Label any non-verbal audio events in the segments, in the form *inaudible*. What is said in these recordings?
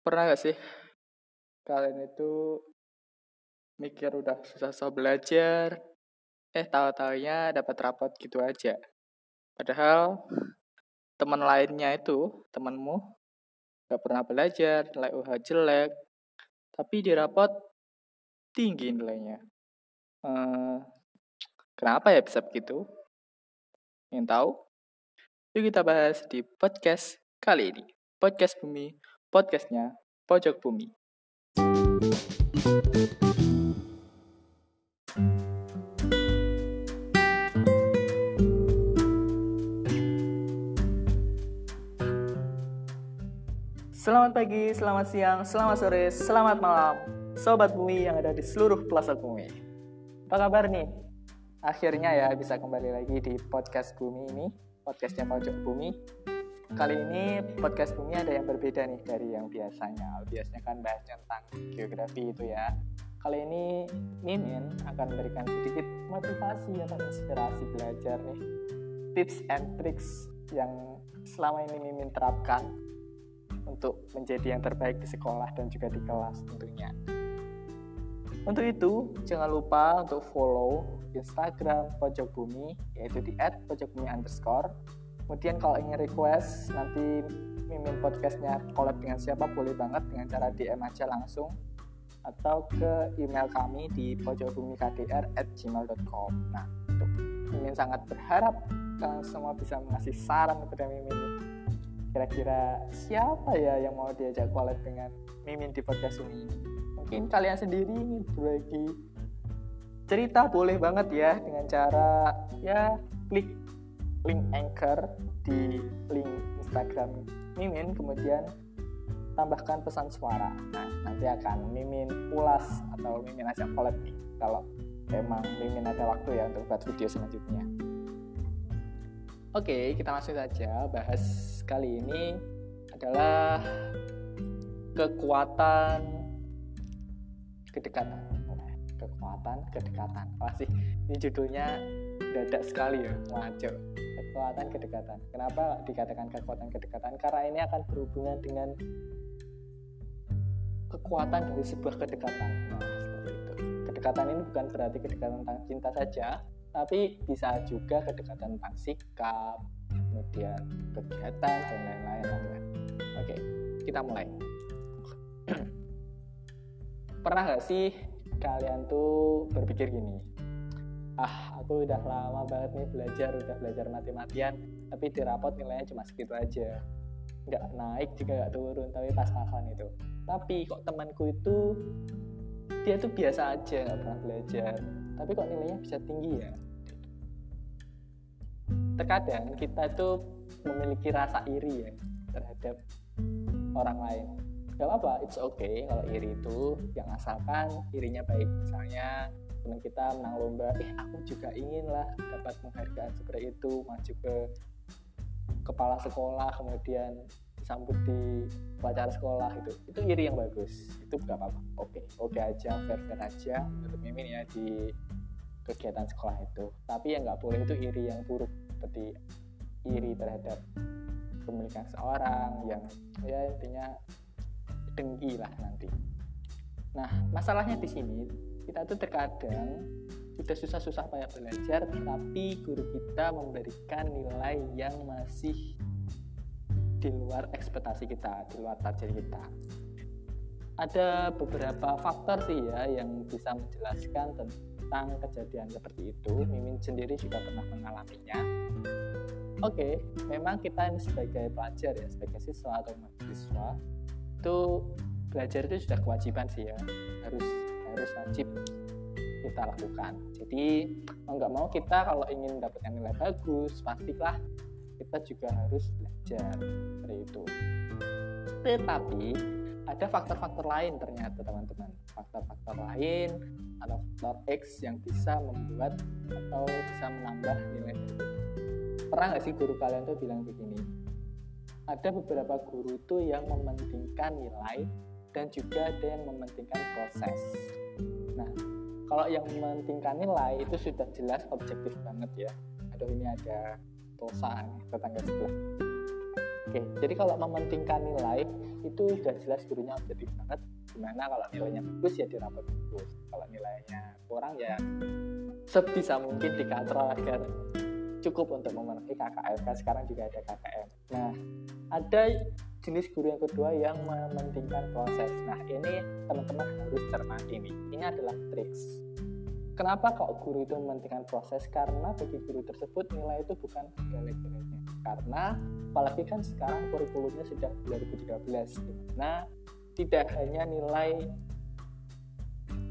Pernah gak sih kalian itu mikir udah susah-susah belajar, eh tahu-taunya dapat rapot gitu aja. Padahal teman lainnya itu, temanmu, gak pernah belajar, nilai UH jelek, tapi di rapot tinggi nilainya. Eh, kenapa ya bisa begitu? Ingin tahu? Yuk kita bahas di podcast kali ini. Podcast Bumi, podcastnya Pojok Bumi. Selamat pagi, selamat siang, selamat sore, selamat malam, Sobat Bumi yang ada di seluruh pelosok bumi. Apa kabar nih? Akhirnya ya bisa kembali lagi di podcast Bumi ini, podcastnya Pojok Bumi. Kali ini podcast Bumi ada yang berbeda nih dari yang biasanya. Biasanya kan bahas tentang geografi itu ya. Kali ini Mimin akan memberikan sedikit motivasi atau inspirasi belajar nih. Tips and tricks yang selama ini Mimin terapkan untuk menjadi yang terbaik di sekolah dan juga di kelas tentunya. Untuk itu, jangan lupa untuk follow Instagram Pojok Bumi, yaitu di @pojokbumi. Kemudian kalau ingin request, nanti mimin podcastnya collab dengan siapa boleh banget dengan cara DM aja langsung. Atau ke email kami di pojokbumikdr@gmail.com. Nah, untuk mimin sangat berharap kalian semua bisa mengasih saran kepada mimin kira-kira siapa ya yang mau diajak collab dengan Mimin di podcast ini? Mungkin kalian sendiri ini berbagi cerita boleh banget ya dengan cara ya klik link anchor di link Instagram Mimin kemudian tambahkan pesan suara nah nanti akan Mimin ulas atau Mimin ajak collab nih kalau emang Mimin ada waktu ya untuk buat video selanjutnya Oke, kita langsung saja bahas kali ini adalah kekuatan kedekatan. Kekuatan kedekatan. Sih, ini judulnya dadak sekali ya, ngaco. Kekuatan kedekatan. Kenapa dikatakan kekuatan kedekatan? Karena ini akan berhubungan dengan kekuatan dari sebuah kedekatan. Nah, seperti itu. Kedekatan ini bukan berarti kedekatan tentang cinta saja, tapi bisa juga kedekatan tentang sikap, kemudian kegiatan dan lain-lain. Oke, kita mulai. *clears throat* Pernah gak sih kalian tuh berpikir gini? Ah, aku udah lama banget nih belajar, udah belajar mati-matian, tapi di rapot nilainya cuma segitu aja. Nggak naik juga nggak turun, tapi pas-pasan itu. Tapi kok temanku itu dia tuh biasa aja nggak pernah belajar tapi kok nilainya bisa tinggi ya terkadang kita itu memiliki rasa iri ya terhadap orang lain gak apa it's okay kalau iri itu yang asalkan irinya baik misalnya teman kita menang lomba. Eh aku juga ingin lah dapat penghargaan seperti itu. Maju ke kepala sekolah kemudian disambut di upacara sekolah itu itu iri yang bagus. Itu gak apa-apa. Oke oke aja fair fair aja. Untuk mimin ya di kegiatan sekolah itu. Tapi yang nggak boleh itu iri yang buruk. Seperti iri terhadap pemilikan seorang yang ya intinya dengki lah nanti. Nah masalahnya di sini kita tuh terkadang sudah susah-susah payah belajar tapi guru kita memberikan nilai yang masih di luar ekspektasi kita, di luar target kita. Ada beberapa faktor sih ya yang bisa menjelaskan tentang kejadian seperti itu. Mimin sendiri juga pernah mengalaminya. Oke, memang kita ini sebagai pelajar ya, sebagai siswa atau mahasiswa itu belajar itu sudah kewajiban sih ya, harus harus wajib kita lakukan. Jadi mau nggak mau kita kalau ingin mendapatkan nilai bagus, pastilah kita juga harus belajar seperti itu. Tetapi ada faktor-faktor lain ternyata teman-teman. Faktor-faktor lain atau faktor X yang bisa membuat atau bisa menambah nilai itu. Pernah nggak sih guru kalian tuh bilang begini? Ada beberapa guru tuh yang mementingkan nilai dan juga ada yang mementingkan proses. Nah, kalau yang mementingkan nilai itu sudah jelas objektif banget ya. Aduh ini ada dosa tetangga sebelah Oke, jadi kalau mementingkan nilai itu sudah jelas gurunya objektif banget. Gimana kalau nilainya bagus ya dirapot bagus. Kalau nilainya kurang ya sebisa mungkin dikatrol agar cukup untuk memenuhi KKM. Kan sekarang juga ada KKM. Nah, ada jenis guru yang kedua yang mementingkan proses. Nah, ini teman-teman harus cermati nih. Ini adalah triks Kenapa kok guru itu mementingkan proses? Karena bagi guru tersebut nilai itu bukan segala-galanya. Karena apalagi kan sekarang kurikulumnya sudah 2013, Nah, tidak hanya nilai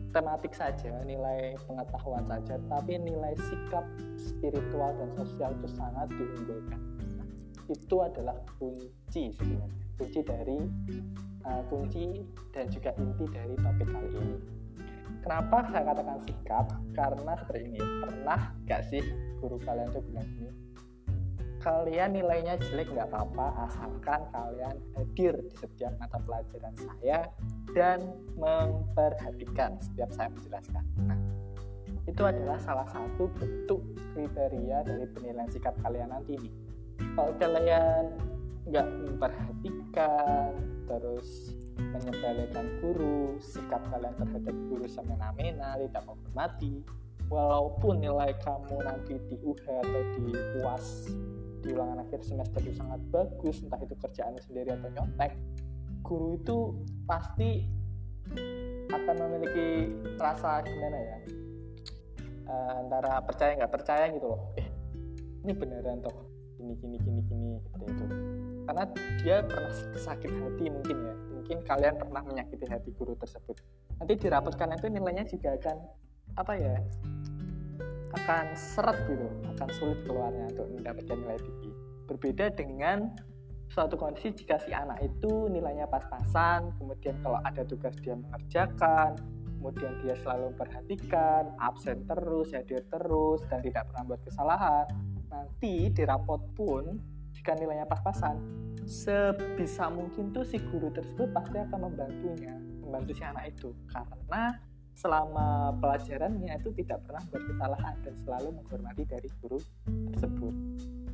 tematik saja, nilai pengetahuan saja, tapi nilai sikap spiritual dan sosial itu sangat diunggulkan. Itu adalah kunci sebenarnya, kunci dari uh, kunci dan juga inti dari topik kali ini. Kenapa saya katakan sikap? Karena seperti ini. Pernah gak sih guru kalian tuh bilang gini? Kalian nilainya jelek nggak apa-apa asalkan kalian hadir di setiap mata pelajaran saya dan memperhatikan setiap saya menjelaskan. Nah, itu adalah salah satu bentuk kriteria dari penilaian sikap kalian nanti nih. Kalau kalian nggak memperhatikan, terus menyepelekan guru, sikap kalian terhadap guru semena-mena, tidak menghormati, walaupun nilai kamu nanti di UH atau di UAS di ulangan akhir semester itu sangat bagus, entah itu kerjaan sendiri atau nyontek, guru itu pasti akan memiliki rasa gimana ya uh, antara percaya nggak percaya gitu loh. Eh ini beneran toh ini gini gini gini seperti itu. Karena dia pernah sakit hati mungkin ya. Mungkin kalian pernah menyakiti hati guru tersebut. Nanti di rapot kalian itu nilainya juga akan apa ya akan seret gitu akan sulit keluarnya untuk mendapatkan nilai tinggi. Berbeda dengan suatu kondisi jika si anak itu nilainya pas-pasan kemudian kalau ada tugas dia mengerjakan kemudian dia selalu memperhatikan absen terus hadir terus dan tidak pernah buat kesalahan nanti di rapot pun jika nilainya pas-pasan sebisa mungkin tuh si guru tersebut pasti akan membantunya membantu si anak itu. Karena selama pelajarannya itu tidak pernah berkesalahan dan selalu menghormati dari guru tersebut.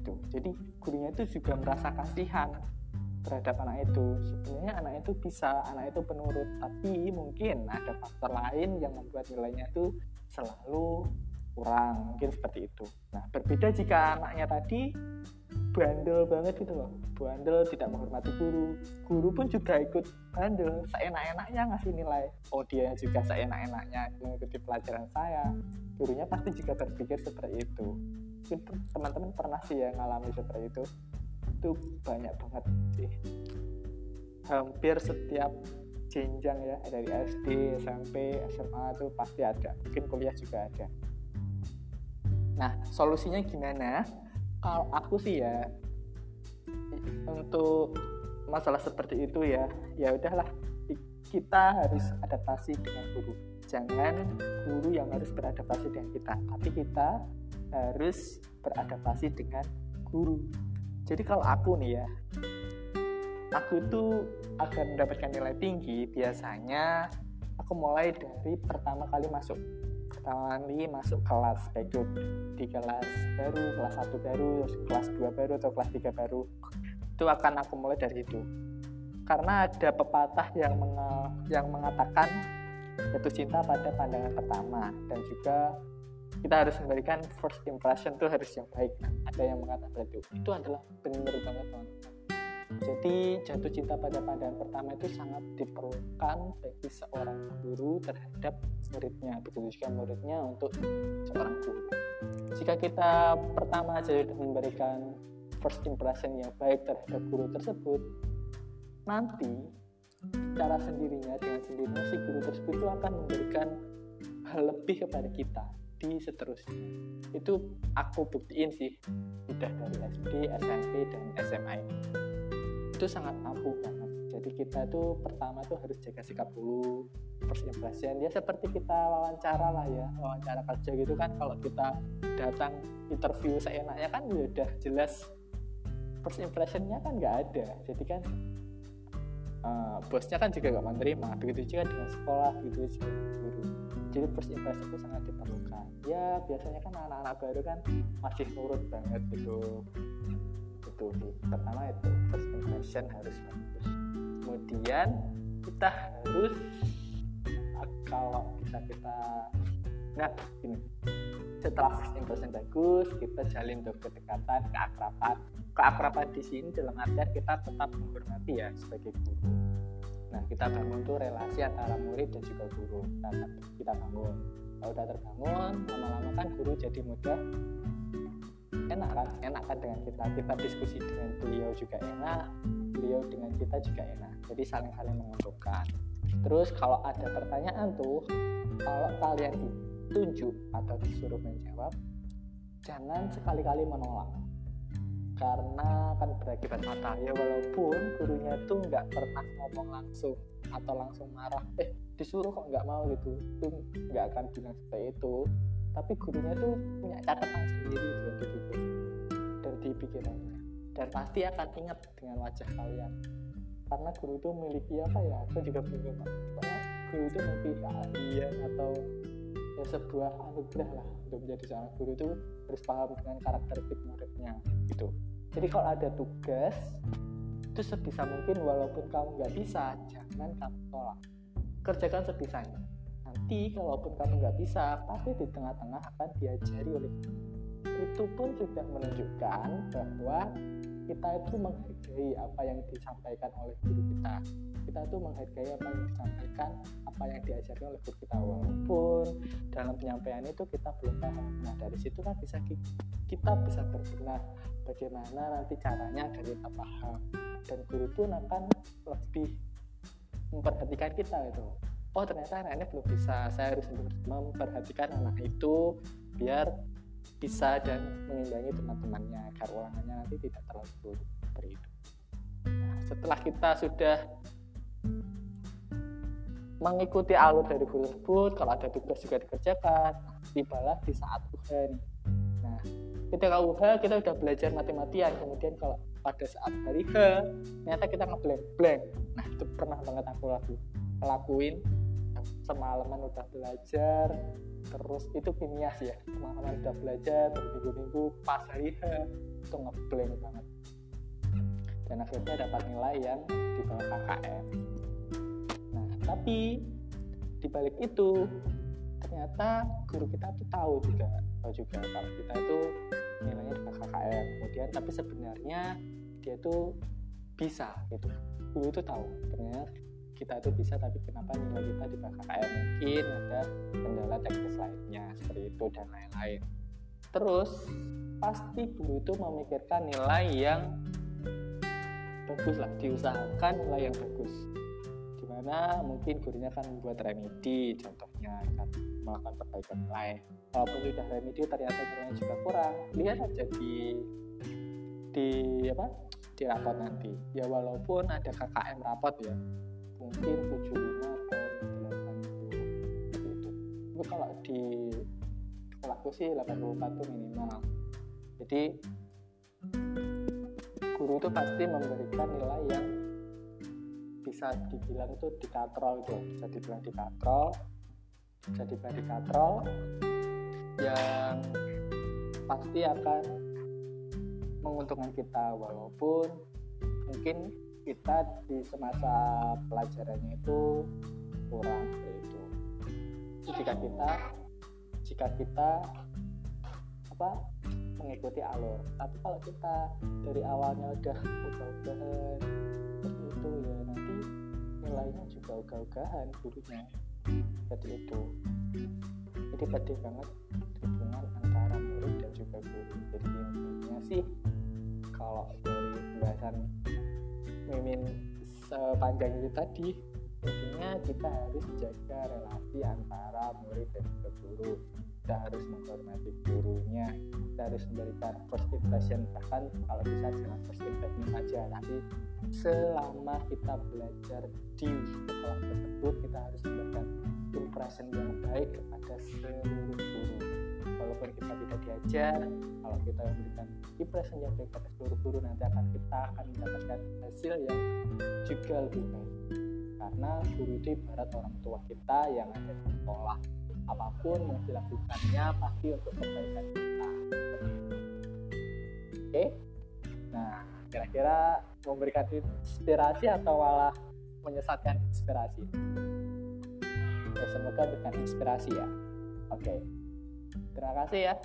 Itu jadi gurunya itu juga merasa kasihan terhadap anak itu. Sebenarnya anak itu bisa anak itu penurut tapi mungkin ada faktor lain yang membuat nilainya itu selalu kurang mungkin seperti itu. Nah berbeda jika anaknya tadi bandel banget gitu loh. Bandel tidak menghormati guru. Guru pun juga ikut bandel. Seenak-enaknya ngasih nilai. Oh dia juga seenak-enaknya mengikuti pelajaran saya. Gurunya pasti juga berpikir seperti itu. Teman-teman pernah sih ya ngalami seperti itu? Itu banyak banget sih. Hampir setiap jenjang ya dari SD, SMP, SMA itu pasti ada. Mungkin kuliah juga ada. Nah solusinya gimana kalau aku sih ya untuk masalah seperti itu ya ya udahlah. Kita harus adaptasi dengan guru. Jangan guru yang harus beradaptasi dengan kita tapi kita harus beradaptasi dengan guru. Jadi kalau aku nih ya aku tuh agar mendapatkan nilai tinggi biasanya aku mulai dari pertama kali masuk kali masuk kelas baik itu di kelas baru kelas satu baru kelas dua baru atau kelas tiga baru. Itu akan aku mulai dari itu karena ada pepatah yang meng yang mengatakan jatuh cinta pada pandangan pertama dan juga kita harus memberikan first impression itu harus yang baik. Ada yang mengatakan itu. Itu adalah benar banget teman-teman jadi jatuh cinta pada pandangan pertama itu sangat diperlukan bagi seorang guru terhadap muridnya, begitu muridnya untuk seorang guru. Jika kita pertama saja memberikan first impression yang baik terhadap guru tersebut, nanti cara sendirinya dengan sendirinya si guru tersebut itu akan memberikan hal lebih kepada kita di seterusnya. Itu aku buktiin sih, sudah dari SD, SMP, dan SMA ini itu sangat ampuh banget. Jadi kita tuh pertama tuh harus jaga sikap dulu first impression. Ya seperti kita wawancara lah ya wawancara kerja gitu kan kalau kita datang interview seenaknya kan ya udah jelas first impressionnya kan nggak ada. Jadi kan uh, bosnya kan juga gak menerima begitu juga dengan sekolah begitu juga guru. Jadi first impression itu sangat diperlukan. Ya biasanya kan anak-anak baru kan masih nurut banget gitu tuh pertama itu first impression harus bagus. Kemudian kita harus kalau bisa kita nah ini setelah first impression bagus kita jalin tuh kedekatan keakraban keakraban di sini dalam artian kita tetap menghormati ya sebagai guru. Nah kita bangun tuh relasi antara murid dan juga guru. Kita, kita bangun. Kalau udah terbangun lama-lama kan guru jadi mudah enak kan? Enak kan dengan kita? Kita diskusi dengan beliau juga enak beliau dengan kita juga enak. Jadi saling-saling menguntungkan. Terus kalau ada pertanyaan tuh kalau kalian ditunjuk atau disuruh menjawab jangan sekali-kali menolak. Karena kan berakibat fatal ya walaupun gurunya itu nggak pernah ngomong langsung atau langsung marah eh disuruh kok nggak mau gitu? Itu nggak akan bilang seperti itu tapi gurunya tuh punya catatan sendiri buat itu dari pikirannya. Dan pasti akan ingat dengan wajah kalian. Karena guru itu memiliki apa ya aku juga bingung pokoknya guru itu memiliki keahlian atau ya sebuah anugerah lah untuk menjadi seorang guru itu harus paham dengan karakteristik muridnya gitu. Jadi kalau ada tugas itu sebisa mungkin walaupun kamu nggak bisa jangan kamu tolak. Kerjakan sebisanya nanti kalaupun kamu nggak bisa pasti di tengah-tengah akan diajari oleh itu pun juga menunjukkan bahwa kita itu menghargai apa yang disampaikan oleh guru kita. Kita itu menghargai apa yang disampaikan apa yang diajarkan oleh guru kita. Walaupun dalam penyampaian itu kita belum paham. Nah dari situ kan bisa kita bisa berbenah bagaimana nanti caranya agar kita paham. Dan guru pun akan lebih memperhatikan kita itu oh ternyata anaknya belum bisa saya harus memperhatikan anak itu biar bisa dan mengimbangi teman-temannya agar ulangannya nanti tidak terlalu buruk seperti itu. Nah, setelah kita sudah mengikuti alur dari guru tersebut, kalau ada tugas juga dikerjakan, tibalah di saat nih. Nah, ketika UHA kita sudah belajar mati-matian, kemudian kalau pada saat hari H, ternyata kita ngeblank-blank. Nah, itu pernah banget aku lakuin semalaman udah belajar terus itu kimias ya teman-teman udah belajar berminggu-minggu pas hari itu ngeblank banget. Dan akhirnya dapat nilai yang di bawah KKM nah tapi di balik itu ternyata guru kita tuh tahu juga tahu juga kalau kita itu nilainya di bawah KKM kemudian tapi sebenarnya dia tuh bisa gitu. Guru itu tahu ternyata kita itu bisa tapi kenapa nilai kita di KKM mungkin ada kendala teknis lainnya seperti itu dan lain-lain. Terus pasti guru itu memikirkan nilai yang bagus lah diusahakan nilai yang bagus. Di mana mungkin gurunya kan membuat remedi contohnya kan melakukan perbaikan nilai. Walaupun sudah remedi ternyata nilainya juga kurang. Lihat aja di di apa? Di rapot nanti. Ya walaupun ada KKM rapot ya mungkin 75 atau 80 seperti itu itu kalau di sekolahku sih 84 itu minimal jadi guru itu pasti memberikan nilai yang bisa dibilang itu dikatrol itu bisa dibilang dikatrol bisa dibilang dikatrol yang pasti akan menguntungkan kita walaupun mungkin kita di semasa pelajarannya itu kurang itu jika kita jika kita apa mengikuti alur. Tapi kalau kita dari awalnya udah ugah-ugahan seperti itu ya nanti nilainya juga ugah-ugahan gurunya. Seperti itu. Jadi penting banget hubungan antara murid dan juga guru. Jadi intinya sih kalau dari pembahasan mimin sepanjang itu tadi. Intinya kita harus jaga relasi antara murid dan juga guru. Kita harus menghormati gurunya. Kita harus memberikan first impression bahkan kalau bisa jangan first impression saja tapi selama kita belajar di sekolah tersebut kita harus memberikan impression yang baik kepada seluruh guru walaupun kita tidak diajar kalau kita memberikan impression yang baik pada seluruh guru nanti akan kita akan mendapatkan hasil yang juga lebih baik. Karena guru itu ibarat orang tua kita yang ada di sekolah. Apa pun yang dilakukannya pasti untuk kebaikan kita. Oke? Nah kira-kira memberikan inspirasi atau malah menyesatkan inspirasi? Ya semoga berikan inspirasi ya. Oke terima kasih ya.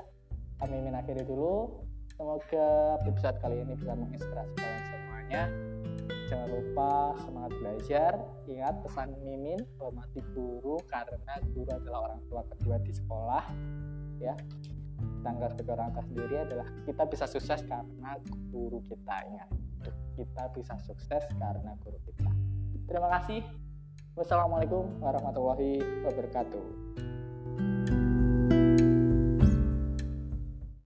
Kami mengakhiri dulu. Semoga episode kali ini bisa menginspirasi kalian semuanya. Jangan lupa semangat belajar. Ingat pesan Mimin hormati guru karena guru adalah orang tua kedua di sekolah ya. Tanggal sebagai orang tua sendiri adalah kita bisa sukses karena guru kita ingat. Kita bisa sukses karena guru kita. Terima kasih. Wassalamualaikum warahmatullahi wabarakatuh